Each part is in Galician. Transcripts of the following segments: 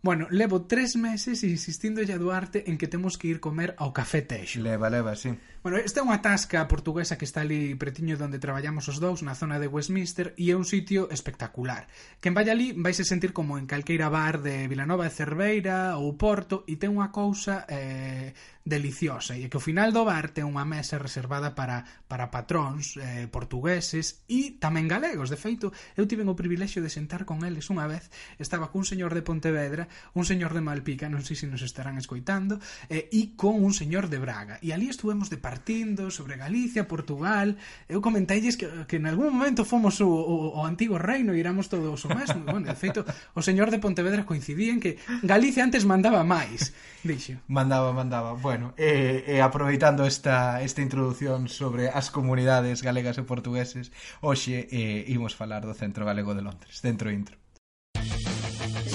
Bueno, levo tres meses insistindo a Duarte en que temos que ir comer ao Café Teixo. Leva, leva, sí. Bueno, esta é unha tasca portuguesa que está ali pretiño onde traballamos os dous, na zona de Westminster, e é un sitio espectacular. Quen vai ali vai se sentir como en calqueira bar de Vilanova de Cerveira ou Porto, e ten unha cousa eh, deliciosa, e é que ao final do bar ten unha mesa reservada para, para patróns eh, portugueses e tamén galegos. De feito, eu tiven o privilexio de sentar con eles unha vez, estaba cun señor de Pontevedra un señor de Malpica, non sei se nos estarán escoitando, eh, e con un señor de Braga. E ali estuvemos departindo sobre Galicia, Portugal, eu comenteilles que, que en algún momento fomos o, o, o antigo reino e éramos todos o mesmo. bueno, de feito, o señor de Pontevedra coincidía en que Galicia antes mandaba máis, dixo. Mandaba, mandaba. Bueno, eh, e aproveitando esta, esta introdución sobre as comunidades galegas e portugueses, hoxe eh, imos falar do Centro Galego de Londres, dentro intro.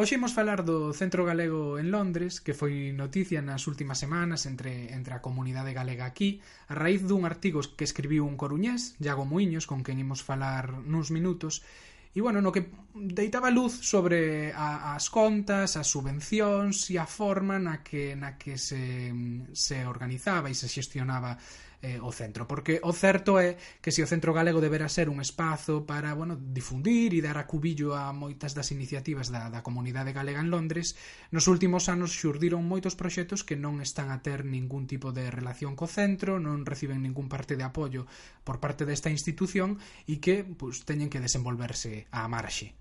Hoxe imos falar do Centro Galego en Londres, que foi noticia nas últimas semanas entre, entre a comunidade galega aquí, a raíz dun artigo que escribiu un coruñés, Iago Moiños, con quen imos falar nuns minutos, e bueno, no que deitaba luz sobre a, as contas, as subvencións e a forma na que, na que se, se organizaba e se xestionaba eh, o centro, porque o certo é que se o centro galego deberá ser un espazo para, bueno, difundir e dar a cubillo a moitas das iniciativas da, da comunidade galega en Londres, nos últimos anos xurdiron moitos proxectos que non están a ter ningún tipo de relación co centro, non reciben ningún parte de apoio por parte desta institución e que pues, teñen que desenvolverse á marxe.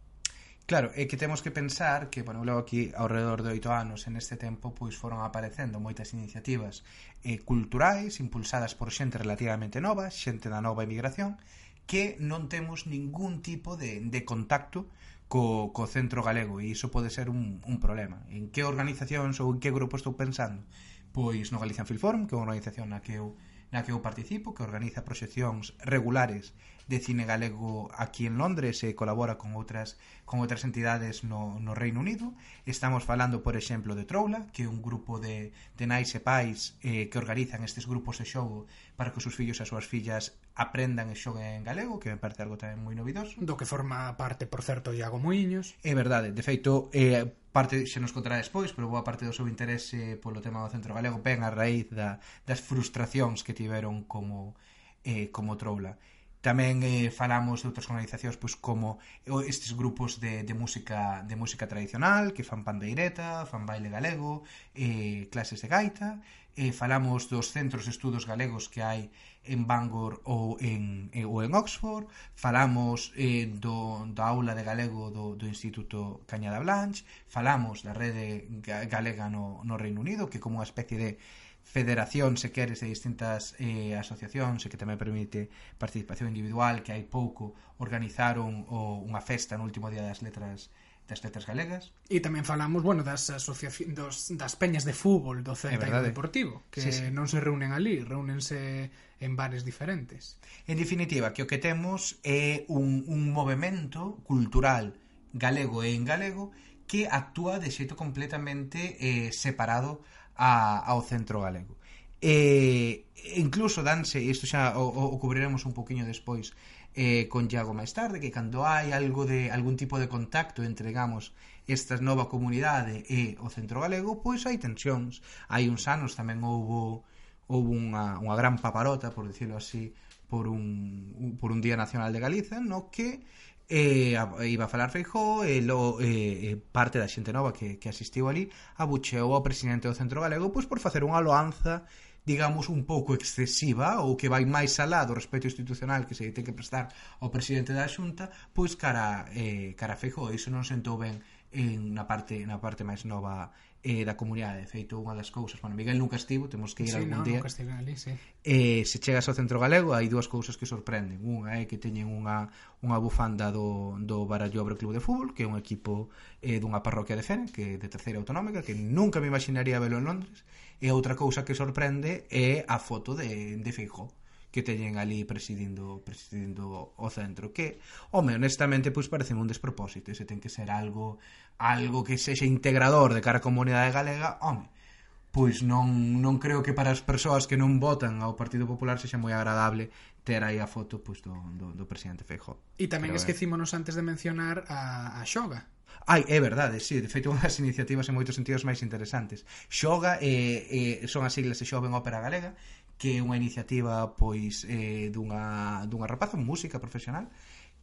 Claro, é que temos que pensar que, bueno, logo aquí ao redor de oito anos en este tempo pois foron aparecendo moitas iniciativas eh, culturais impulsadas por xente relativamente nova, xente da nova emigración, que non temos ningún tipo de, de contacto co, co centro galego e iso pode ser un, un problema. En que organizacións ou en que grupo estou pensando? Pois no Galician Film Forum, que é unha organización na que eu na que eu participo, que organiza proxeccións regulares de cine galego aquí en Londres e colabora con outras con outras entidades no, no Reino Unido. Estamos falando, por exemplo, de Troula, que é un grupo de, de nais e pais eh, que organizan estes grupos de xogo para que os seus fillos e as súas fillas aprendan e xoguen en galego, que me parece algo tamén moi novidoso. Do que forma parte, por certo, Iago Moiños. É verdade, de feito, eh, parte se nos contará despois, pero boa parte do seu interese polo tema do centro galego ven a raíz da, das frustracións que tiveron como eh, como Troula. Tamén eh, falamos de outras organizacións pois como estes grupos de, de música de música tradicional que fan pandeireta, fan baile galego, eh, clases de gaita, eh, falamos dos centros de estudos galegos que hai en Bangor ou en, eh, ou en Oxford, falamos eh, do, da aula de galego do, do Instituto Cañada Blanche, falamos da rede galega no, no Reino Unido, que como unha especie de federación se queres, de distintas eh, asociacións e que tamén permite participación individual, que hai pouco organizaron o, unha festa no último día das letras das letras galegas. E tamén falamos, bueno, das asociacións dos, das peñas de fútbol do Celta e Deportivo, que sí, sí. non se reúnen ali, reúnense en bares diferentes. En definitiva, que o que temos é un, un movimento cultural galego e en galego que actúa de xeito completamente eh, separado a, ao centro galego. E incluso danse, isto xa o, o cubriremos un poquinho despois, eh, con Iago máis tarde, que cando hai algo de algún tipo de contacto entre, digamos, esta nova comunidade e o centro galego, pois hai tensións. Hai uns anos tamén houbo houve unha, unha gran paparota, por decirlo así, por un, por un Día Nacional de Galiza, no que Eh, e, iba a falar Feijó e, lo, eh, eh, parte da xente nova que, que asistiu ali abucheou ao presidente do Centro Galego pois por facer unha loanza digamos un pouco excesiva ou que vai máis alá do respeto institucional que se ten que prestar ao presidente da Xunta pois cara, eh, cara Feijó iso non sentou ben en na parte na parte máis nova eh, da comunidade. De feito, unha das cousas, bueno, Miguel nunca estivo, temos que ir sí, algún no, día. Nunca ali, sí. Eh, se chegas ao centro galego, hai dúas cousas que sorprenden. Unha é que teñen unha, unha bufanda do, do Barallobre Club de Fútbol, que é un equipo eh, dunha parroquia de Fene, que é de terceira autonómica, que nunca me imaginaría velo en Londres. E outra cousa que sorprende é a foto de, de Feijó que teñen ali presidindo presidindo o centro que, home, honestamente, pois parece un despropósito, se ten que ser algo algo que sexa integrador de cara a comunidade galega, home, pois non, non creo que para as persoas que non votan ao Partido Popular sexa moi agradable ter aí a foto pois, do, do, do presidente Feijó. E tamén Pero, esquecímonos antes de mencionar a, a Xoga, Ai, é verdade, sí, de feito unhas iniciativas en moitos sentidos máis interesantes. Xoga eh, eh, son as siglas de Xoven Ópera Galega, que é unha iniciativa pois eh, dunha, dunha rapaza, música profesional,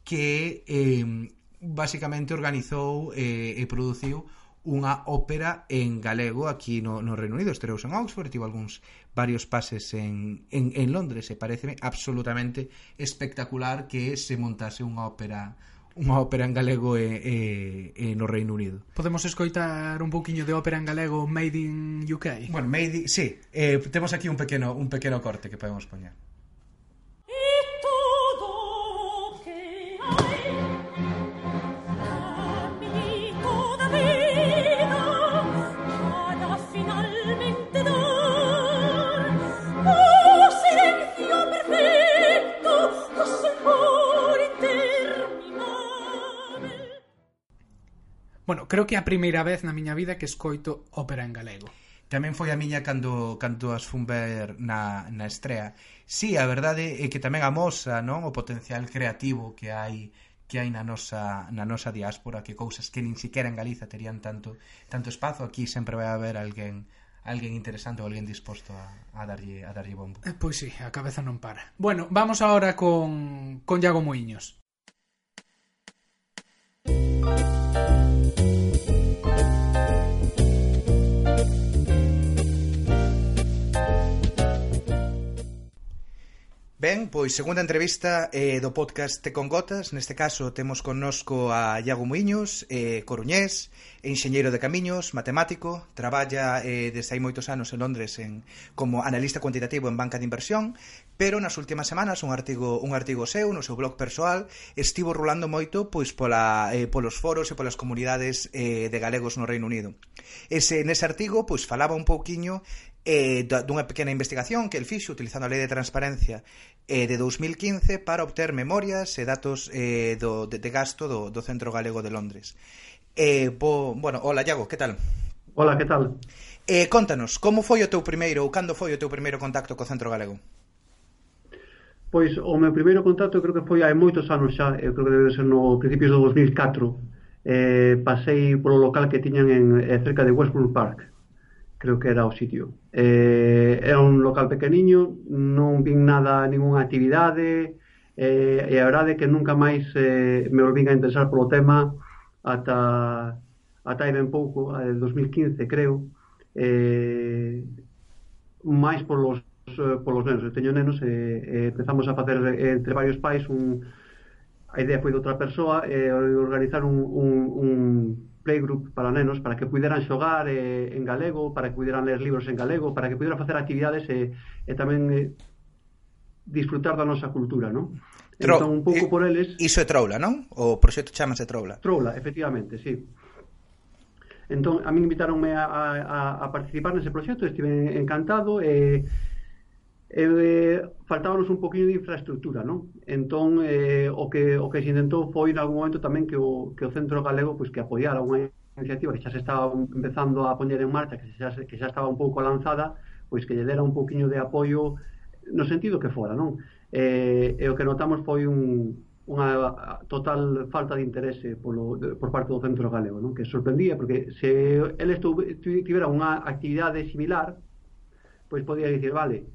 que eh, basicamente organizou eh, e produciu unha ópera en galego aquí no, no Reino Unido. Estereus en Oxford, tivo algúns varios pases en, en, en Londres e pareceme absolutamente espectacular que se montase unha ópera unha ópera en galego e, e, e no Reino Unido. Podemos escoitar un pouquiño de ópera en galego Made in UK? Bueno, Made in... Sí, eh, temos aquí un pequeno, un pequeno corte que podemos poñer. Bueno, creo que é a primeira vez na miña vida que escoito ópera en galego. Tamén foi a miña cando, cando as fun ver na, na estrea. Sí, a verdade é que tamén amosa non o potencial creativo que hai que hai na nosa, na nosa diáspora, que cousas que nin siquiera en Galiza terían tanto tanto espazo, aquí sempre vai haber alguén alguén interesante ou alguén disposto a, a darlle a darlle bombo. Eh, pois sí, a cabeza non para. Bueno, vamos agora con con Iago Moiños. Thank you. Ben, pois segunda entrevista eh, do podcast Te con Gotas. Neste caso temos connosco a Iago Muiños, eh, coruñés, enxeñeiro de camiños, matemático Traballa eh, desde hai moitos anos en Londres en, como analista cuantitativo en banca de inversión Pero nas últimas semanas un artigo, un artigo seu no seu blog persoal Estivo rulando moito pois pola, eh, polos foros e polas comunidades eh, de galegos no Reino Unido. Ese, Nese artigo pois falaba un pouquiño eh, dunha pequena investigación que el fixo utilizando a Lei de Transparencia eh, de 2015 para obter memorias e datos eh, do, de, de gasto do, do Centro Galego de Londres. Eh, bo, bueno, hola, Iago, que tal? Hola, que tal? Eh, contanos, como foi o teu primeiro ou cando foi o teu primeiro contacto co Centro Galego? Pois o meu primeiro contacto creo que foi hai moitos anos xa, eu creo que debe ser no principios do 2004. Eh, pasei polo local que tiñan en, eh, cerca de Westbrook Park, creo que era o sitio. Eh, era un local pequeniño, non vin nada, ninguna actividade, eh, e a verdade que nunca máis eh, me volvín a interesar polo tema ata ata aí ben pouco, a 2015 creo, eh, máis polos eh, polos nenos, eu teño nenos e, e empezamos a facer entre varios pais un, a idea foi de outra persoa e organizar un, un, un playgroup para nenos para que puderan xogar eh, en galego, para que puderan ler libros en galego, para que puderan facer actividades e, eh, e tamén eh, disfrutar da nosa cultura, non? Tro entón, un pouco por eles... Iso é Troula, non? O proxecto chamase Troula. Troula, efectivamente, sí. Entón, a mí invitaronme a, a, a participar nese proxecto, estive encantado, e eh, Eh, eh, faltábanos un poquinho de infraestructura, non? Entón, eh, o que o que se intentou foi en algún momento tamén que o, que o Centro Galego pois, que apoiara unha iniciativa que xa se estaba empezando a poñer en marcha, que xa, que xa estaba un pouco lanzada, pois que lle dera un poquinho de apoio no sentido que fora, non? Eh, e o que notamos foi un, unha total falta de interese eh, polo, por parte do centro galego, non? que sorprendía, porque se eles tivera unha actividade similar, pois podía dicir, vale,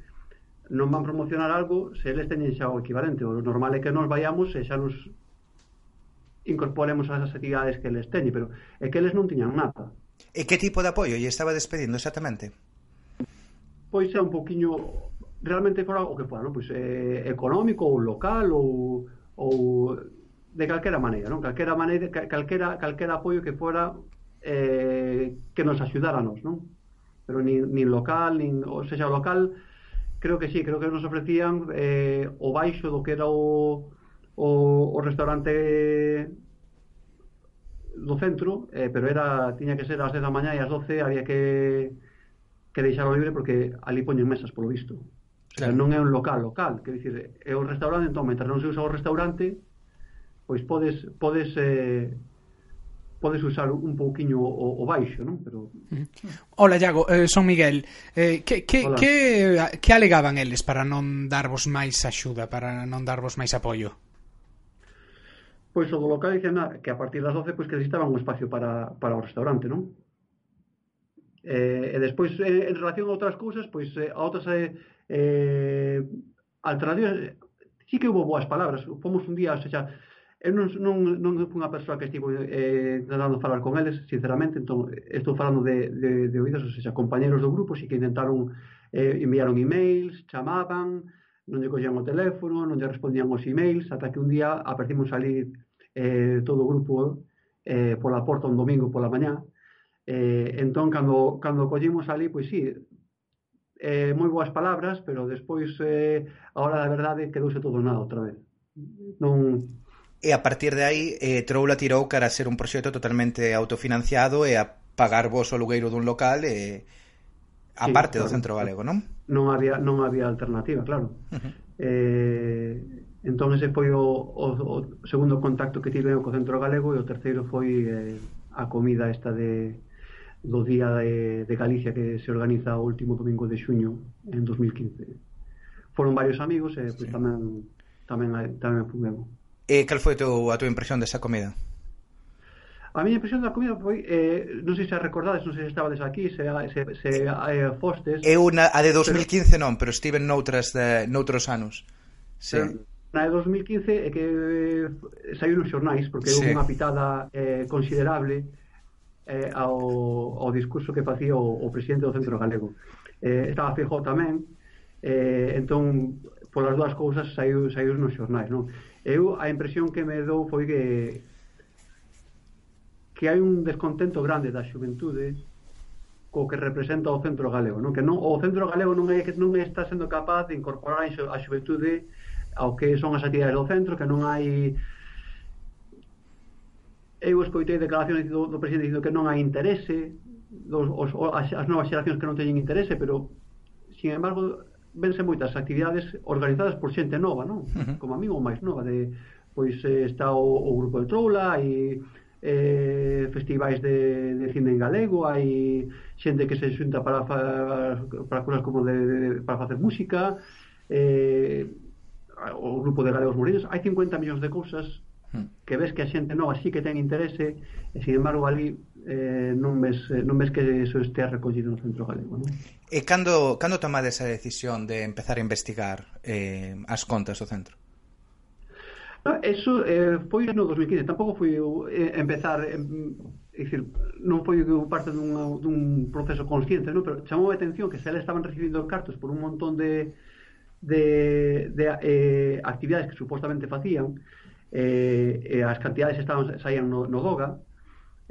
non van promocionar algo se eles teñen xa o equivalente. O normal é que nos vayamos e xa nos incorporemos as actividades que eles teñen, pero é que eles non tiñan nada. E que tipo de apoio lle estaba despedindo exactamente? Pois é un poquinho realmente fora o que fora, non? Pois eh, económico ou local ou, ou de calquera maneira, non? Calquera maneira, calquera, calquera apoio que fora eh, que nos axudara non? Pero nin, nin local, nin, ou seja, local creo que sí, creo que nos ofrecían eh, o baixo do que era o, o, o restaurante do centro, eh, pero era tiña que ser ás 10 da mañá e ás 12 había que que deixarlo libre porque ali poñen mesas polo visto. Claro. O sea, non é un local local, que dicir, é un restaurante, entón, mentre non se usa o restaurante, pois podes podes eh, podes usar un pouquiño o, o baixo, non? Pero mm. Hola, Iago, eh, son Miguel. Eh, que, que, Hola. que, que alegaban eles para non darvos máis axuda, para non darvos máis apoio? Pois o do local dicen que a partir das 12 pois que necesitaban un espacio para, para o restaurante, non? Eh, e despois eh, en relación a outras cousas, pois eh, a outras eh, eh alternativas, eh, sí que houve boas palabras. Fomos un día, xa, eu non, non, non fui unha persoa que estivo eh, tratando de falar con eles, sinceramente, entón, estou falando de, de, de oídos, ou seja, compañeros do grupo, si que intentaron, eh, enviaron emails, chamaban, non lle collían o teléfono, non lle respondían os emails, ata que un día apercimos salir eh, todo o grupo eh, pola porta un domingo pola mañá, eh, entón, cando, cando collimos ali, pois sí, eh, moi boas palabras, pero despois, eh, a hora da verdade, quedouse todo nada outra vez. Non, E a partir de aí eh, Troula tirou cara a ser un proxecto totalmente autofinanciado e a pagar vos o alugueiro dun local e a sí, parte claro. do centro galego, non? Non había non había alternativa, claro. Uh -huh. Eh, entón ese foi o, o, o segundo contacto que tive co centro galego e o terceiro foi eh, a comida esta de do Día de, de Galicia que se organiza o último domingo de xuño en 2015. Foron varios amigos e eh, pois sí. tamén tamén tamén fumemos. E cal foi teu, a tua impresión desa comida? A miña impresión da comida foi, eh, non sei se recordades, non sei se estabades aquí, se, se, se eh, fostes... Eu na, a de 2015 pero... non, pero estive noutras de, noutros anos. Sí. Pero, na de 2015 é que eh, saiu nos xornais, porque sí. houve unha pitada eh, considerable eh, ao, ao discurso que facía o, o presidente do Centro Galego. Eh, estaba Feijó tamén, eh, entón, polas dúas cousas saiu, saiu nos xornais, non? Eu a impresión que me dou foi que que hai un descontento grande da xuventude co que representa o centro galego, non? Que non o centro galego non é que non está sendo capaz de incorporar a xuventude ao que son as actividades do centro, que non hai eu escoitei declaracións do, do presidente dicindo que non hai interese dos, os, as, as novas xeracións que non teñen interese pero sin embargo vense moitas actividades organizadas por xente nova, non? Uh -huh. Como a mí ou máis nova de pois eh, está o, o grupo de Troula e eh, festivais de, de cine en galego, hai xente que se xunta para fa, para cousas como de, de, para facer música, eh, o grupo de galegos moridos, hai 50 millóns de cousas que ves que a xente nova sí que ten interese e sin embargo ali eh, non ves, eh, non ves que eso estea recollido no centro galego non? E cando, cando tomades a decisión de empezar a investigar eh, as contas do centro? No, eso eh, foi no 2015 tampouco foi eh, empezar eh, é dicir, non foi parte dunha, dun proceso consciente, non? pero chamou a atención que se eles estaban recibindo cartos por un montón de, de, de eh, actividades que supostamente facían, eh, eh, as cantidades estaban, saían no, no DOGA,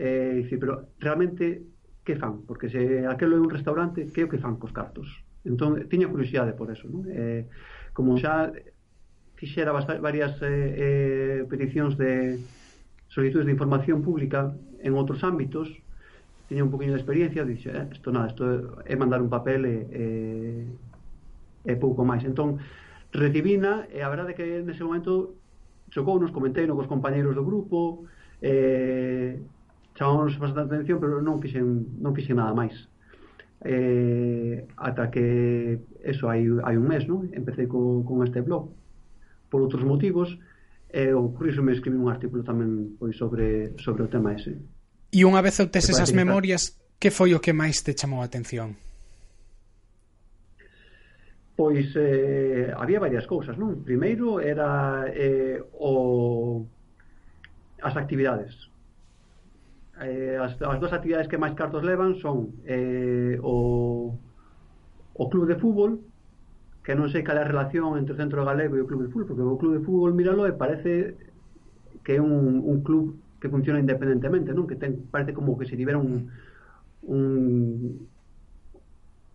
Eh, dicir, pero realmente que fan? Porque se aquelo é un restaurante, que é o que fan cos cartos? Entón, tiña curiosidade por eso, non? Eh, como xa fixera varias eh, eh, peticións de solicitudes de información pública en outros ámbitos, tiña un poquinho de experiencia, dixe, eh, isto nada, isto é mandar un papel e, e, e pouco máis. Entón, recibina, e a verdade que nese momento chocou, nos comentei no cos compañeiros do grupo, eh, chamámonos bastante atención, pero non fixen, non fixen nada máis. Eh, ata que eso hai, hai un mes, non? Empecé co, con este blog por outros motivos e eh, ocurriu me escribir un artículo tamén pois sobre sobre o tema ese. E unha vez obtes esas memorias, que foi o que máis te chamou a atención? Pois eh, había varias cousas, non? Primeiro era eh, o as actividades eh, as, as dúas actividades que máis cartos levan son eh, o, o club de fútbol que non sei cal é a relación entre o centro galego e o club de fútbol porque o club de fútbol míralo e parece que é un, un club que funciona independentemente non que ten, parece como que se tivera un, un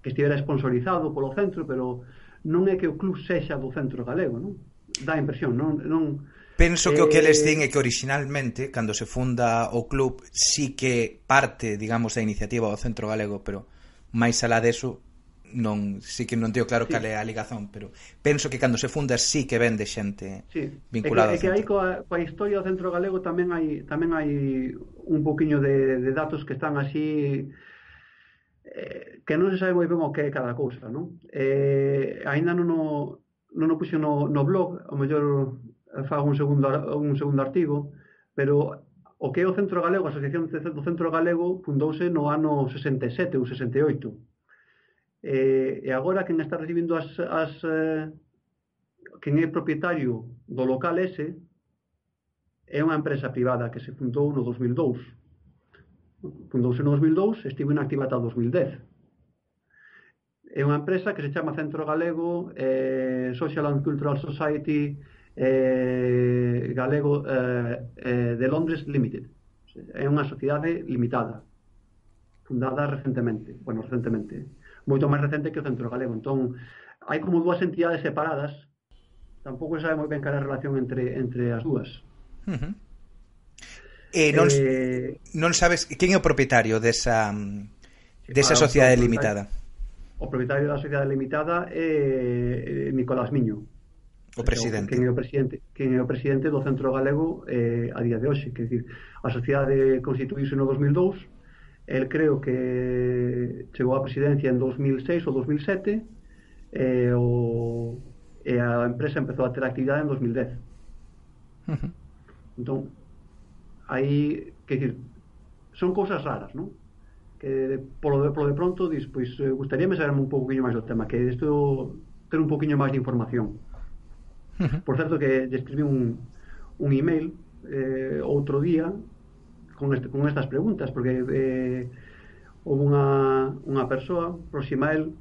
que estivera sponsorizado polo centro pero non é que o club sexa do centro galego non? dá impresión non, non Penso que o que eles eh, din é que originalmente, cando se funda o club, sí que parte, digamos, da iniciativa do Centro Galego, pero máis alá deso, non, sí que non teño claro sí. cal é a ligazón, pero penso que cando se funda sí que vende xente sí. vinculada. É que, é que aí coa, coa historia do Centro Galego tamén hai tamén hai un poquiño de, de datos que están así eh, que non se sabe moi ben o que é cada cousa, non? Eh, ainda non o, non o puxo no, no blog, o mellor fago un segundo, un segundo artigo, pero o que é o Centro Galego, a Asociación do Centro Galego fundouse no ano 67 ou 68. E, e agora quen está recibindo as, as eh, quen é propietario do local ese é unha empresa privada que se fundou no 2002. Fundouse no 2002, estivo inactiva ata 2010. É unha empresa que se chama Centro Galego eh, Social and Cultural Society eh, Galego eh, eh, de Londres Limited. É unha sociedade limitada, fundada recentemente, bueno, recentemente, moito máis recente que o Centro Galego. Entón, hai como dúas entidades separadas, tampouco sabe moi ben cara a relación entre, entre as dúas. Uh -huh. Eh, non, eh, non sabes quen é o propietario desa mm, desa sociedade limitada. O propietario da sociedade limitada é eh, Nicolás Miño. O presidente. Quen é o presidente, quen é o presidente do Centro Galego eh, a día de hoxe, que decir, a sociedade constituíse no 2002, el creo que chegou á presidencia en 2006 ou 2007, e, eh, o, e a empresa empezou a ter actividade en 2010. Uh -huh. Entón, aí, que decir, son cousas raras, non? Que polo de, polo de pronto, dis, pois, eh, gustaríame saber un pouquinho máis do tema, que isto ter un pouquinho máis de información Por certo que lle escribí un, un email eh, outro día con, este, con estas preguntas, porque eh, houve unha, unha persoa próxima a él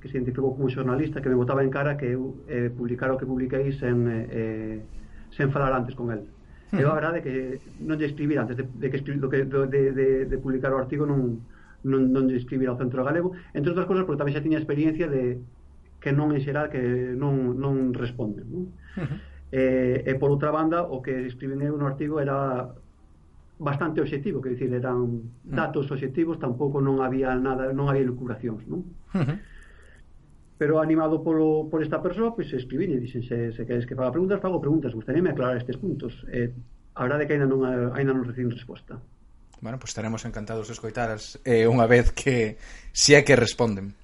que se identificou como xornalista que me botaba en cara que eu eh, publicar o que publiquei sen, eh, sen falar antes con él. Uh -huh. Eu a verdade que non lle escribir antes de, de que, escribir, do que do, de, de, de publicar o artigo non, non, non lle escribir ao Centro Galego, entre outras cosas porque tamén xa tiña experiencia de que non en xeral que non, non responden non? Uh eh, -huh. e, e por outra banda o que escriben eu no artigo era bastante obxectivo, que dicir, eran mm. datos obxectivos, tampouco non había nada, non había lucuracións, non? Uh -huh. Pero animado polo, por esta persoa, pois pues, escribín e dixen, se, se queres que faga preguntas, fago preguntas, gustaríame aclarar estes puntos. Eh, a verdade que ainda non, ainda non recibín resposta. Bueno, pois pues estaremos encantados de escoitaras eh, unha vez que si é que responden.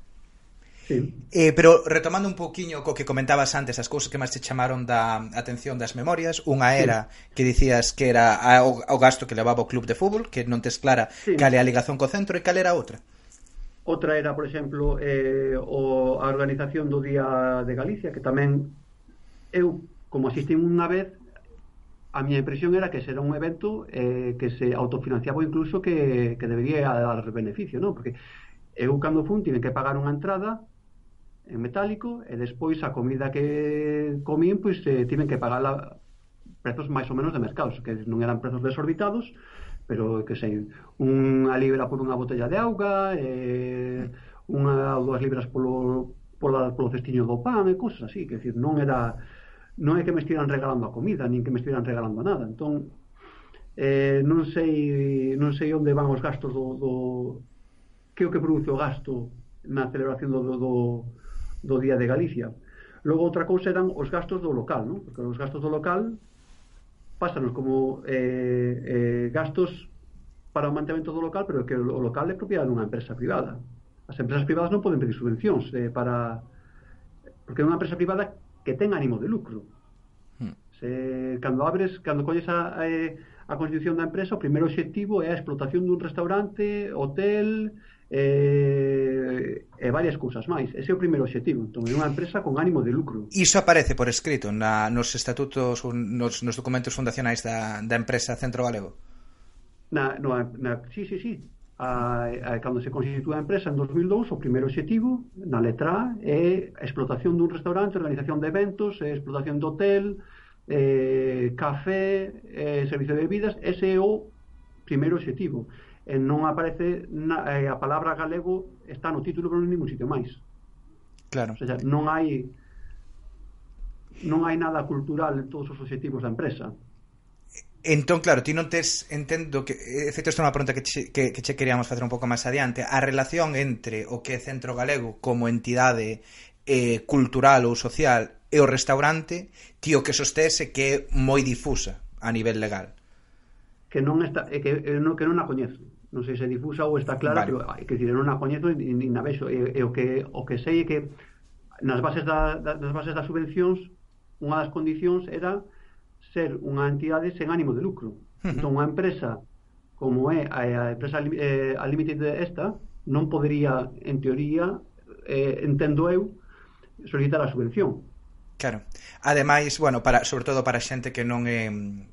Sí. Eh, pero retomando un poquinho co que comentabas antes, as cousas que máis te chamaron da atención das memorias, unha era sí. que dicías que era a, o, o gasto que levaba o club de fútbol, que non tes clara sí. cal é a ligazón co centro e cal era outra. Outra era, por exemplo, eh, o, a organización do Día de Galicia, que tamén eu, como asistín unha vez, a miña impresión era que será un evento eh, que se autofinanciaba incluso que, que debería dar beneficio, non? Porque eu cando fun tive que pagar unha entrada en metálico e despois a comida que comín pois eh, tiven que pagarla prezos máis ou menos de mercado, que non eran prezos desorbitados, pero que sei, unha libra por unha botella de auga, eh, unha ou dúas libras polo, polo, polo cestiño do pan e cousas así, que decir, non era non é que me estiran regalando a comida, nin que me estiran regalando nada. Entón, eh, non sei non sei onde van os gastos do, do que o que produce o gasto na celebración do, do, do do Día de Galicia. Logo, outra cousa eran os gastos do local, non? Porque os gastos do local pásanos como eh, eh, gastos para o mantemento do local, pero que o local é propiedade dunha empresa privada. As empresas privadas non poden pedir subvencións eh, para... Porque é unha empresa privada que ten ánimo de lucro. Hmm. Se, cando abres, cando colles a, a, eh, a constitución da empresa, o primeiro obxectivo é a explotación dun restaurante, hotel, eh, e varias cousas máis. Ese é o primeiro obxectivo, entón, é unha empresa con ánimo de lucro. Iso aparece por escrito na, nos estatutos, nos, nos documentos fundacionais da, da empresa Centro Galego? Na, no, na, sí, sí, sí. A, a, cando se constitúa a empresa en 2002, o primeiro obxectivo na letra A é a explotación dun restaurante, organización de eventos, explotación de hotel, eh, café, eh, servicio de bebidas, ese é o primeiro obxectivo e non aparece na, eh, a palabra galego está no título pero non en ningún sitio máis. Claro. O sea, non hai non hai nada cultural en todos os objetivos da empresa. Entón, claro, ti non tes, entendo que, eh, de feito, esta é unha pregunta que che, que, que che queríamos facer un pouco máis adiante, a relación entre o que é Centro Galego como entidade eh, cultural ou social e o restaurante, ti o que sostese que é moi difusa a nivel legal. Que non está, é que, eh, é, non que non a coñezo non sei se difusa ou está clara, vale. pero hai que dicir, non a coñezo nin a vexo, e, e o que o que sei é que nas bases da, da nas bases das subvencións unha das condicións era ser unha entidade sen ánimo de lucro. Uh -huh. Entón, unha empresa como é a, a empresa eh, a límite esta, non podería, en teoría, eh, entendo eu, solicitar a subvención. Claro. Ademais, bueno, para, sobre todo para xente que non é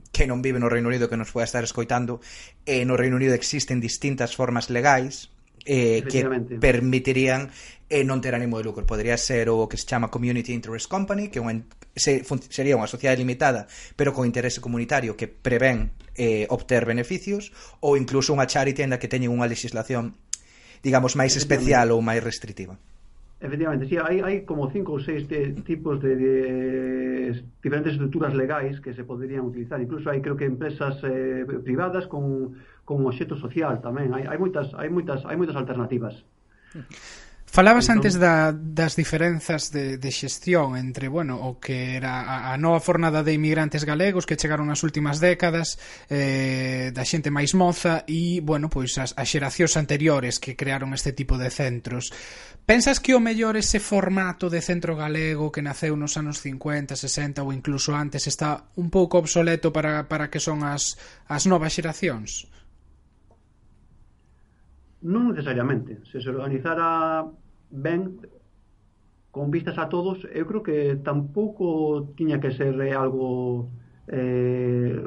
que non vive no Reino Unido que nos pode estar escoitando, eh, no Reino Unido existen distintas formas legais eh, que permitirían eh, non ter ánimo de lucro. Podría ser o que se chama Community Interest Company, que un, se, fun, sería unha sociedade limitada, pero con interese comunitario que prevén eh, obter beneficios, ou incluso unha charity en que teñen unha legislación digamos máis especial ou máis restritiva. Efectivamente, sí, hai, hai como cinco ou seis de, tipos de, de diferentes estruturas legais que se poderían utilizar. Incluso hai, creo que, empresas eh, privadas con, con obxeto social tamén. Hai, hai, moitas, hai, moitas, hai moitas alternativas. Mm. Falabas entón... antes da, das diferenzas de, de xestión entre, bueno, o que era a, a nova fornada de imigrantes galegos que chegaron nas últimas décadas eh, da xente máis moza e, bueno, pois as, as xeracións anteriores que crearon este tipo de centros. Pensas que o mellor ese formato de centro galego que naceu nos anos 50, 60 ou incluso antes está un pouco obsoleto para, para que son as, as novas xeracións? Non necesariamente. Se se organizara ben, con vistas a todos, eu creo que tampouco tiña que ser algo eh,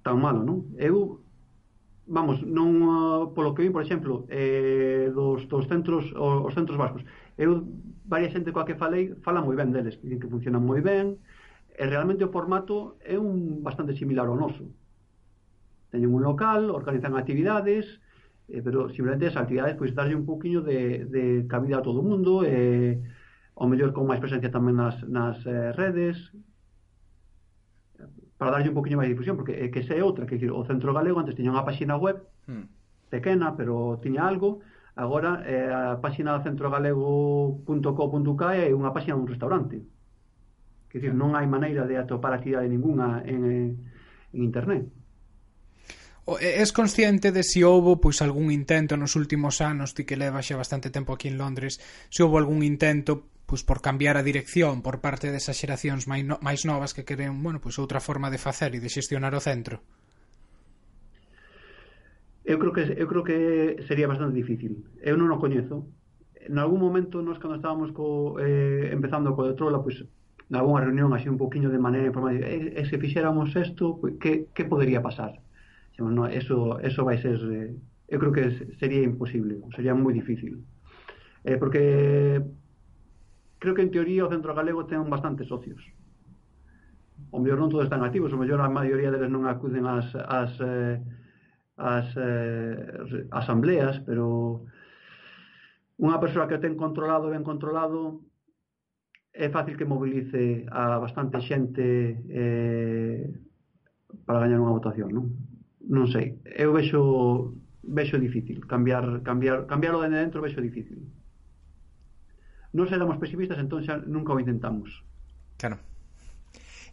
tan malo, non? Eu, vamos, non, ah, polo que vi, por exemplo, eh, dos, dos centros, os centros vascos, eu, varia xente coa que falei, fala moi ben deles, dicen que funcionan moi ben, e realmente o formato é un bastante similar ao noso. Teñen un local, organizan actividades, eh, pero simplemente as actividades pois darlle un poquinho de, de cabida a todo eh, o mundo e eh, ao mellor con máis presencia tamén nas, nas eh, redes para darlle un poquinho máis difusión porque eh, que se é outra, que o Centro Galego antes tiña unha páxina web hmm. pequena pero tiña algo agora eh, a páxina centrogalego.co.uk é unha páxina dun restaurante. Que dicir, non hai maneira de atopar actividade ninguna en, en internet. Es consciente de se si houbo pois algún intento nos últimos anos, ti que leva xa bastante tempo aquí en Londres, se houbo algún intento pois por cambiar a dirección por parte desas xeracións máis, no, máis novas que queren, bueno, pois outra forma de facer e de xestionar o centro? Eu creo que eu creo que sería bastante difícil. Eu non o coñezo. En algún momento nós cando estábamos co, eh, empezando co de Trola, pois na algunha reunión así un poquinho de maneira informal, e, e se fixéramos isto, pois, que, que podería pasar? Dixemos, no, eso, eso vai ser, eh, eu creo que sería imposible, sería moi difícil. Eh, porque creo que en teoría o centro galego ten bastantes socios. O mellor non todos están activos, o mellor a maioría deles non acuden ás as, eh, as eh, asambleas, pero unha persoa que o ten controlado, ben controlado, é fácil que mobilice a bastante xente eh, para gañar unha votación, non? non sei, eu vexo vexo difícil cambiar cambiar cambiarlo de dentro vexo difícil. Non seramos pesimistas, entón xa nunca o intentamos. Claro.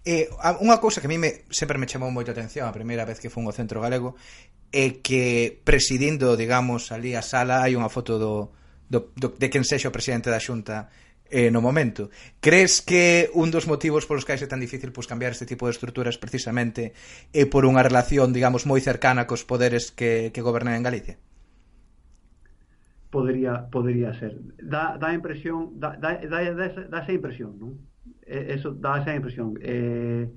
Eh, unha cousa que a mí me, sempre me chamou moito a atención a primeira vez que fun ao Centro Galego é que presidindo, digamos, ali a sala hai unha foto do, do, do de quen sexa o presidente da Xunta eh, no momento. Crees que un dos motivos polos que é tan difícil pois, cambiar este tipo de estruturas precisamente é por unha relación, digamos, moi cercana cos poderes que, que gobernan en Galicia? Podería, podería ser. Dá, dá impresión, dá, dá, dá, esa, da esa impresión, non? Eso dá esa impresión. Eh,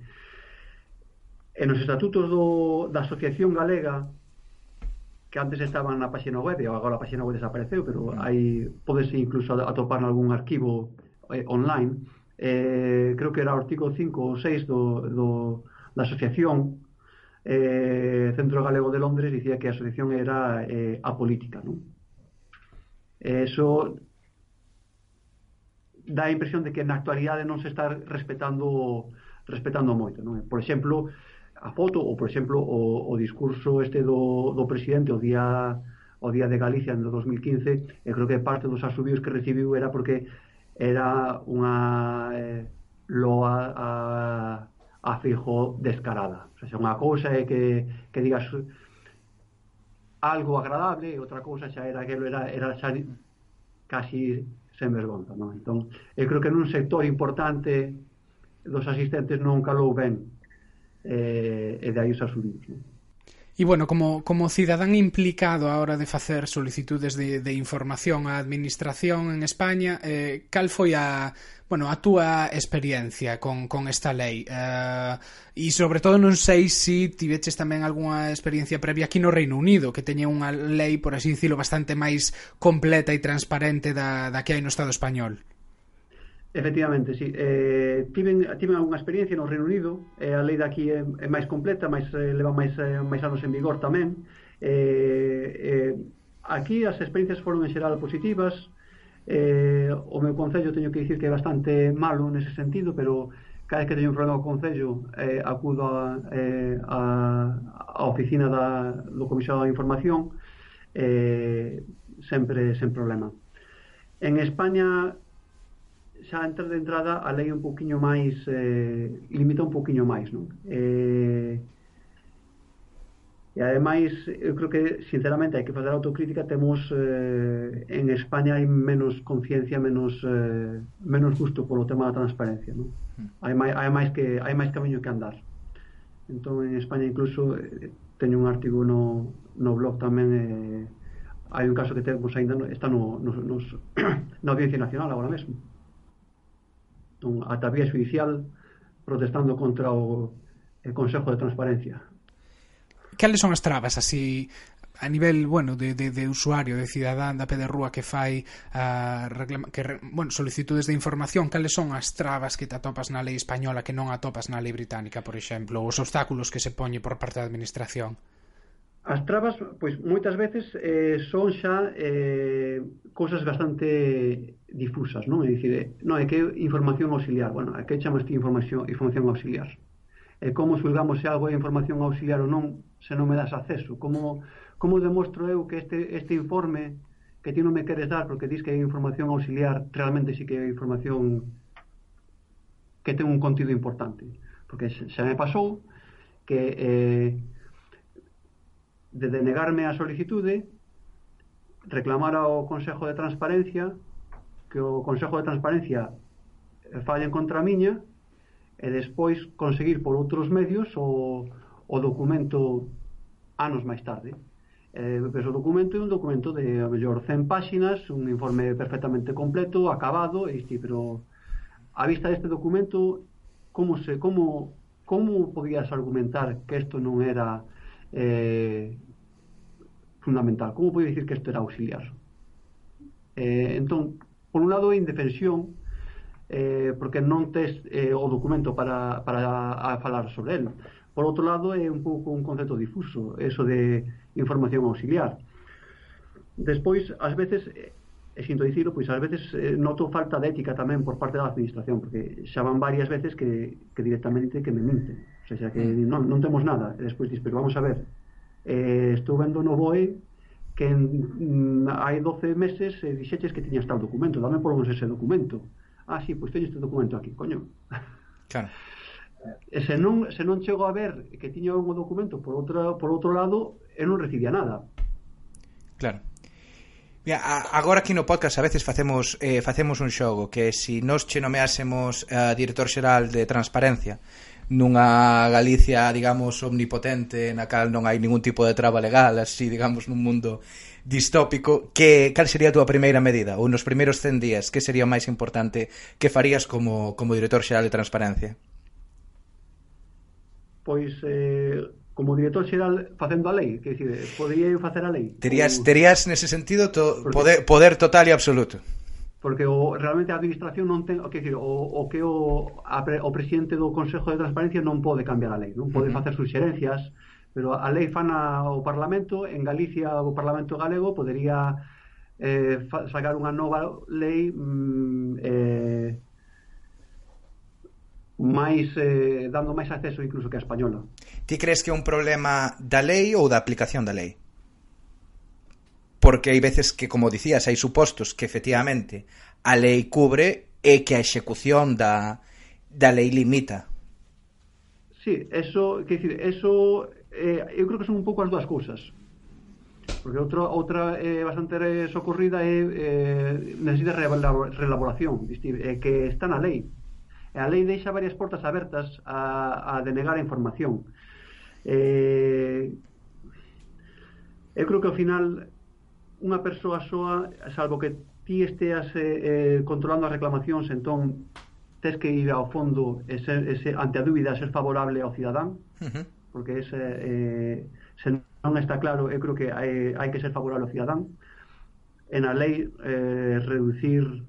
en os estatutos do, da Asociación Galega que antes estaban na página web e agora a página web desapareceu, pero mm. aí podese incluso atopar algún arquivo eh, online. Eh, creo que era o artigo 5 ou 6 do, do, da asociación eh, Centro Galego de Londres dicía que a asociación era eh, apolítica, non? Eh, eso dá a impresión de que na actualidade non se está respetando respetando moito, non? Por exemplo, a foto ou, por exemplo, o, o discurso este do, do presidente o día o día de Galicia no 2015, e creo que parte dos asubios que recibiu era porque era unha eh, loa a, a Fijo descarada. O sea, unha cousa é que, que digas algo agradable e outra cousa xa era que era, era xa casi sen vergonza. Non? Entón, eu creo que nun sector importante dos asistentes non calou ben eh, e de aí os asudidos. Non? E bueno, como, como cidadán implicado á hora de facer solicitudes de, de información á administración en España, eh, cal foi a, bueno, a túa experiencia con, con esta lei? Eh, e sobre todo non sei se si tiveches tamén algunha experiencia previa aquí no Reino Unido, que teña unha lei, por así dicilo, bastante máis completa e transparente da, da que hai no Estado español. Efectivamente, sí. Eh, tiven, tiven algunha experiencia no Reino Unido, eh, a lei daqui é, é máis completa, máis, eh, leva máis, eh, máis anos en vigor tamén. Eh, eh, aquí as experiencias foron en xeral positivas, eh, o meu concello teño que dicir que é bastante malo nese sentido, pero cada vez que teño un problema co concello eh, acudo a, eh, a, a oficina da, do comisado de información eh, sempre sen problema. En España xa entra de entrada a lei un poquinho máis eh, limita un poquinho máis, non? Eh, e ademais, eu creo que sinceramente hai que fazer autocrítica, temos eh, en España hai menos conciencia, menos eh, menos gusto polo tema da transparencia, non? Hmm. Hai máis, hai máis que hai máis camiño que andar. Entón en España incluso eh, teño un artigo no, no blog tamén eh, hai un caso que temos aínda está no, no, nos, na Audiencia Nacional agora mesmo entón ata vía judicial protestando contra o eh, Consejo de Transparencia. Cales son as trabas así a nivel, bueno, de, de, de usuario, de cidadán da pederrúa que fai uh, reclama, que, bueno, solicitudes de información, cales son as trabas que te atopas na lei española que non atopas na lei británica, por exemplo, os obstáculos que se poñe por parte da administración? As trabas, pois, moitas veces eh, son xa eh, cousas bastante difusas, non? É dicir, eh, non, é que información auxiliar, bueno, é que chamas ti información, información auxiliar. E como xulgamos se algo é información auxiliar ou non, se non me das acceso? Como, como demostro eu que este, este informe que ti non me queres dar porque dis que é información auxiliar, realmente sí que é información que ten un contido importante? Porque xa me pasou que eh, de denegarme a solicitude reclamar ao Consejo de Transparencia que o Consejo de Transparencia fallen contra a miña e despois conseguir por outros medios o, o documento anos máis tarde. Eh, o documento é un documento de a mellor 100 páxinas, un informe perfectamente completo, acabado, e isti, pero a vista deste documento como se como como podías argumentar que isto non era eh, fundamental. Como pode dicir que isto era auxiliar? Eh, entón, por un lado, indefensión, eh, porque non tes eh, o documento para, para a falar sobre el. Por outro lado, é un pouco un concepto difuso, eso de información auxiliar. Despois, ás veces, e sinto dicilo, pois ás veces eh, noto falta de ética tamén por parte da administración, porque xa van varias veces que, que directamente que me minten. O sea, que mm. non, non temos nada. E despois dis, pero vamos a ver, eh, estou vendo no BOE que en, mm, hai 12 meses eh, dixeches que tiñas tal documento, dame por vos ese documento. Ah, sí, pois teño este documento aquí, coño. Claro. E se non, se non chego a ver que tiña un documento por, outra, por outro lado, eu non recibía nada. Claro. Mira, agora aquí no podcast a veces facemos eh, facemos un xogo que se si nos che nomeásemos eh, director xeral de transparencia nunha Galicia, digamos, omnipotente na cal non hai ningún tipo de traba legal, así, digamos, nun mundo distópico, que cal sería a túa primeira medida? Ou nos primeiros 100 días, que sería o máis importante que farías como, como director xeral de Transparencia? Pois, eh, como director xeral facendo a lei, que dicir, podría eu facer a lei? Terías, terías nese sentido to, poder, poder total e absoluto porque o, realmente a administración non ten, o que decir, o, o que o, a, o presidente do Consejo de Transparencia non pode cambiar a lei, non pode uh -huh. facer suxerencias, pero a lei fana o Parlamento, en Galicia o Parlamento galego podería eh, sacar unha nova lei mm, eh, máis eh, dando máis acceso incluso que a española. Ti crees que é un problema da lei ou da aplicación da lei? porque hai veces que, como dicías, hai supostos que efectivamente a lei cubre e que a execución da, da lei limita. Sí, eso, que decir, eso eh, eu creo que son un pouco as dúas cousas. Porque outra outra eh, bastante socorrida é eh, necesita relaboración, é eh, que está na lei. E a lei deixa varias portas abertas a, a denegar a información. Eh, eu creo que ao final unha persoa soa, salvo que ti esteas eh, eh, controlando as reclamacións, entón tes que ir ao fondo e ser, e ser, ante a dúbida ser favorable ao cidadán, uh -huh. porque ese, eh, se non está claro, eu creo que hai, hai que ser favorable ao cidadán. En a lei, eh, reducir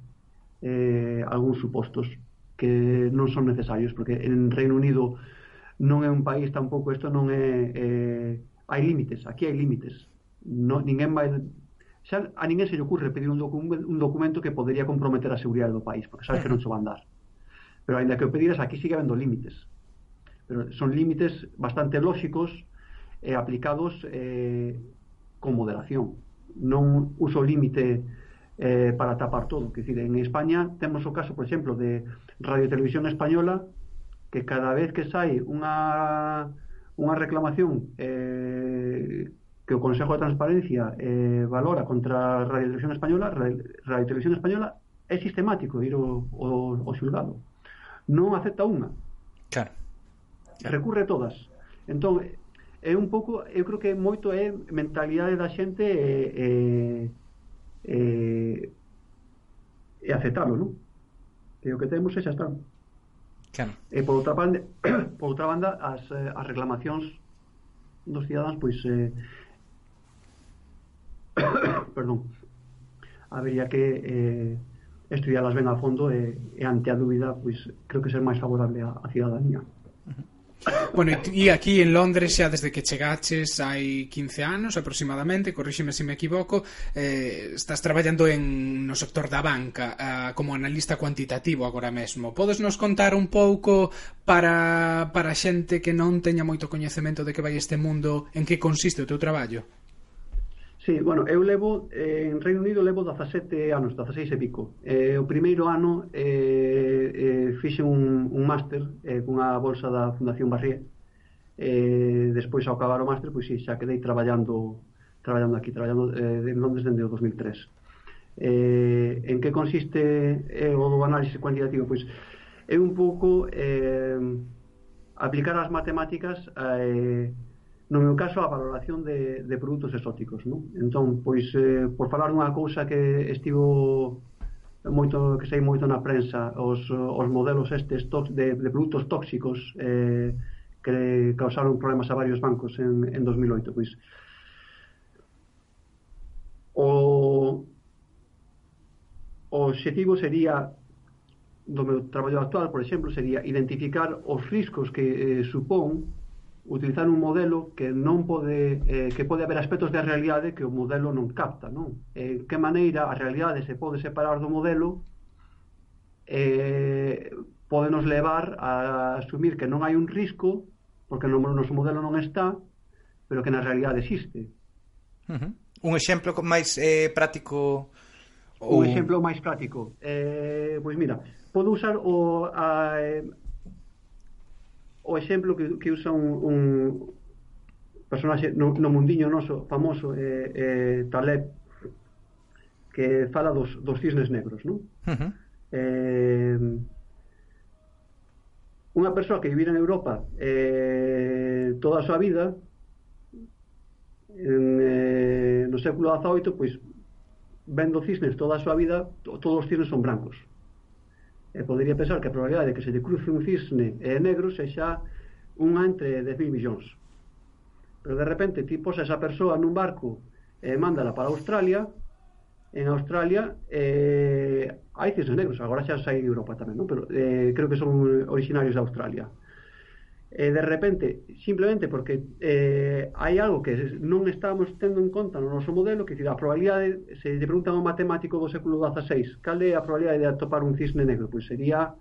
eh, algúns supostos que non son necesarios, porque en Reino Unido non é un país tampouco, isto non é... Eh, hai límites, aquí hai límites. No, ninguén vai xa a ninguén se lle ocurre pedir un, docu un documento que podería comprometer a seguridade do país, porque sabes que non se van dar. Pero aínda que o pediras, aquí sigue habendo límites. Pero son límites bastante lóxicos e eh, aplicados eh, con moderación. Non uso límite eh, para tapar todo. Que decir, en España temos o caso, por exemplo, de Radio Televisión Española que cada vez que sai unha unha reclamación eh, que o Consejo de Transparencia eh, valora contra a Radio Televisión Española, Radio, Televisión Española é sistemático ir o, o, o xulgado. Non acepta unha. Claro. claro. Recurre todas. Entón, é un pouco, eu creo que moito é mentalidade da xente e, e, e, e aceptalo, non? Que o que temos é xa está. Claro. E por outra banda, por outra banda as, as reclamacións dos cidadáns pois eh, perdón, habería que eh, estudiarlas ben a fondo e, e ante a dúbida, pois creo que ser máis favorable a, a cidadanía. Bueno, e aquí en Londres xa desde que chegaches hai 15 anos aproximadamente, corríxeme se me equivoco, eh, estás traballando en no sector da banca eh, como analista cuantitativo agora mesmo. Podes nos contar un pouco para, para xente que non teña moito coñecemento de que vai este mundo, en que consiste o teu traballo? Sí, bueno, eu levo eh, en Reino Unido levo 17 anos, 16 e pico. Eh, o primeiro ano eh, eh, fixe un, un máster eh, cunha bolsa da Fundación Barrié. Eh, despois ao acabar o máster, pois si, xa quedei traballando traballando aquí, traballando eh, en Londres dende o 2003. Eh, en que consiste eh, o análise cuantitativo? Pois é un pouco eh, aplicar as matemáticas a eh, no meu caso a valoración de, de produtos exóticos non? entón, pois, eh, por falar unha cousa que estivo moito que sei moito na prensa os, os modelos estes tox, de, de produtos tóxicos eh, que causaron problemas a varios bancos en, en 2008 pois o o objetivo sería do meu traballo actual, por exemplo, sería identificar os riscos que eh, supón utilizar un modelo que non pode eh, que pode haber aspectos da realidade que o modelo non capta, non? En que maneira a realidade se pode separar do modelo eh, pode nos levar a asumir que non hai un risco porque no noso modelo non está pero que na realidade existe uh -huh. Un exemplo máis eh, práctico ou... Un exemplo máis práctico eh, Pois mira, podo usar o, a, eh, o exemplo que, que usa un, un personaxe no, no mundiño noso famoso eh, eh, Taleb que fala dos, dos cisnes negros non? Uh -huh. eh, unha persoa que vivira en Europa eh, toda a súa vida en, eh, no século XVIII pois vendo cisnes toda a súa vida todos os cisnes son brancos e podería pensar que a probabilidade de que se lle cruce un cisne e negro sexa unha entre 10.000 millóns. Pero de repente ti posa esa persoa nun barco e mándala para Australia, en Australia eh, hai cisnes negros, agora xa sai de Europa tamén, non? pero eh, creo que son originarios de Australia eh, de repente, simplemente porque eh, hai algo que non estamos tendo en conta no noso modelo, que dicir, a probabilidade, se lle preguntan a un matemático do século XVI, cal é a probabilidade de atopar un cisne negro? Pois sería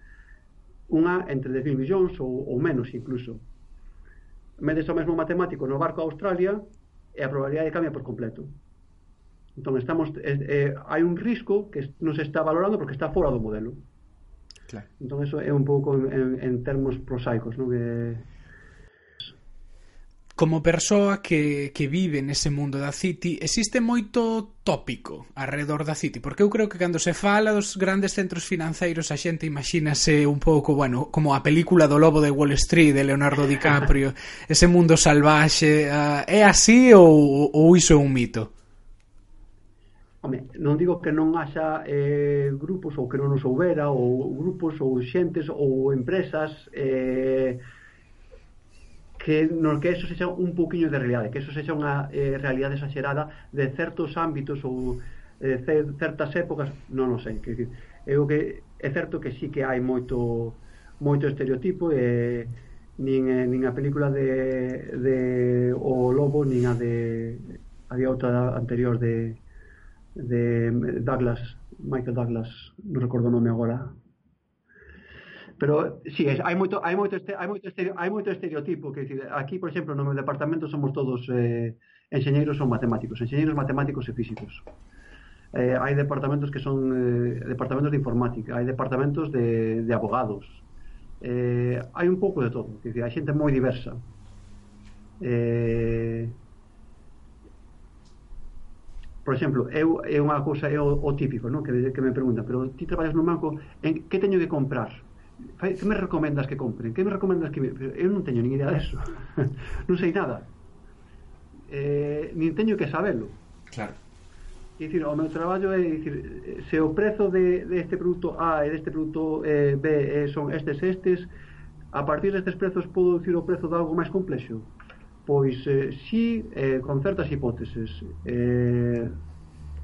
unha entre 10.000 millóns ou, ou menos incluso. Medes o mesmo matemático no barco a Australia e a probabilidade cambia por completo. Entón, estamos, eh, eh, hai un risco que non se está valorando porque está fora do modelo. Claro. Entón, eso é un pouco en, en termos prosaicos, non? Que... Como persoa que, que vive nese mundo da City, existe moito tópico alrededor da City, porque eu creo que cando se fala dos grandes centros financeiros a xente imagínase un pouco, bueno, como a película do Lobo de Wall Street de Leonardo DiCaprio, ese mundo salvaxe, uh, é así ou, ou iso é un mito? Home, non digo que non haxa eh, grupos ou que non os houbera ou grupos ou xentes ou empresas eh, que no que eso sexa un poquinho de realidade, que eso sexa unha eh, realidade exagerada de certos ámbitos ou eh, certas épocas, non o sei, que é eu que é certo que sí que hai moito moito estereotipo e eh, nin, eh, nin a película de, de o lobo nin a de a outra anterior de de Douglas, Michael Douglas, non recordo o nome agora. Pero si, sí, hai moito hai moito este, hai moito este, hai moito estereotipo que decir, aquí, por exemplo, no meu departamento somos todos eh enxeñeiros ou matemáticos, enxeñeiros matemáticos e físicos. Eh, hai departamentos que son eh, departamentos de informática, hai departamentos de, de abogados. Eh, hai un pouco de todo, que decir, hai xente moi diversa. Eh, por exemplo, eu é unha cousa é o, o típico, non? Que, que me pregunta, pero ti traballas no banco, en que teño que comprar? que me recomendas que compren? Que me recomendas que... Me... Eu non teño nin idea deso. non sei nada. Eh, nin teño que sabelo. Claro. E dicir, o meu traballo é dicir, se o prezo de, de este produto A e deste produto eh, B eh, son estes estes, a partir destes prezos podo dicir o prezo de algo máis complexo. Pois eh, si eh, con certas hipóteses eh,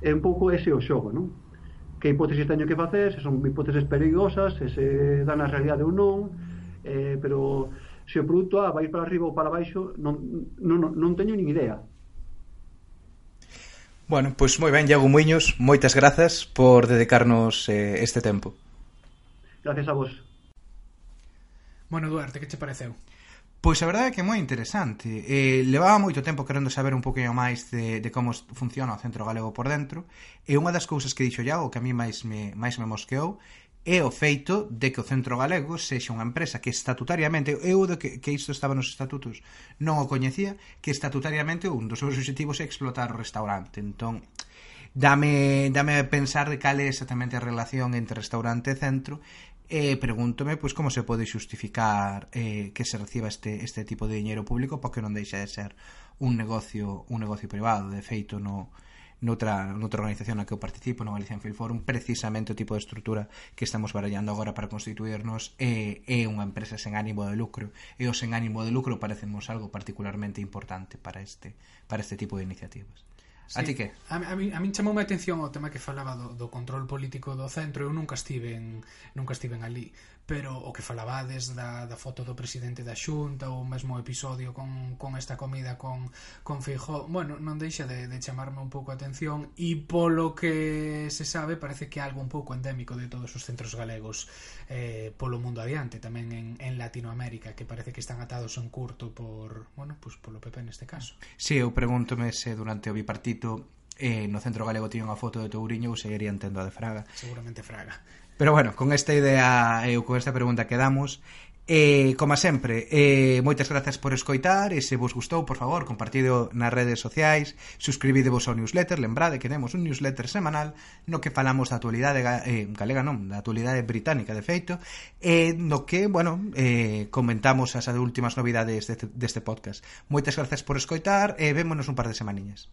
é un pouco ese o xogo, non? Que hipótesis teño que facer, se son hipóteses perigosas, se se dan a realidade ou non, eh, pero se o produto A vai para arriba ou para baixo, non, non, non teño nin idea. Bueno, pois moi ben, Iago Muiños, moitas grazas por dedicarnos eh, este tempo. Gracias a vos. Bueno, Duarte, que te pareceu? Pois a verdade é que é moi interesante. Eh, levaba moito tempo querendo saber un poquinho máis de, de como funciona o Centro Galego por dentro, e unha das cousas que dixo Iago, que a mí máis me, máis me mosqueou, é o feito de que o Centro Galego sexa unha empresa que estatutariamente, eu de que, que isto estaba nos estatutos non o coñecía, que estatutariamente un dos seus obxectivos é explotar o restaurante. Entón, dame, dame pensar de cal é exactamente a relación entre restaurante e centro e pregúntome pois como se pode xustificar eh, que se reciba este, este tipo de diñeiro público porque non deixa de ser un negocio un negocio privado, de feito no, noutra, noutra organización na que eu participo no Galician Film Forum, precisamente o tipo de estrutura que estamos barallando agora para constituirnos é, é unha empresa sen ánimo de lucro. E o sen ánimo de lucro parecemos algo particularmente importante para este, para este tipo de iniciativas. Sí. A ti que? A, a, mí, a mí chamou a atención o tema que falaba do, do control político do centro, eu nunca estive en, nunca estive en ali, pero o que falabades da, da foto do presidente da xunta ou mesmo o episodio con, con esta comida con, con Feijó bueno, non deixa de, de chamarme un pouco a atención e polo que se sabe parece que é algo un pouco endémico de todos os centros galegos eh, polo mundo adiante tamén en, en Latinoamérica que parece que están atados en curto por, bueno, pues polo PP neste caso. Si, sí, eu pregúntome se durante o bipartito eh, no centro galego tiña unha foto de Touriño ou seguirían tendo a de Fraga. Seguramente Fraga. Pero bueno, con esta idea eh, eu con esta pregunta quedamos. Eh, como sempre, eh, moitas grazas por escoitar e se vos gustou, por favor, compartido nas redes sociais, suscribidevos ao newsletter, lembrade que temos un newsletter semanal no que falamos da actualidade eh, galega, non, da actualidade británica, de feito, e eh, no que, bueno, eh, comentamos as últimas novidades deste, deste podcast. Moitas grazas por escoitar e eh, vémonos un par de semaniñas.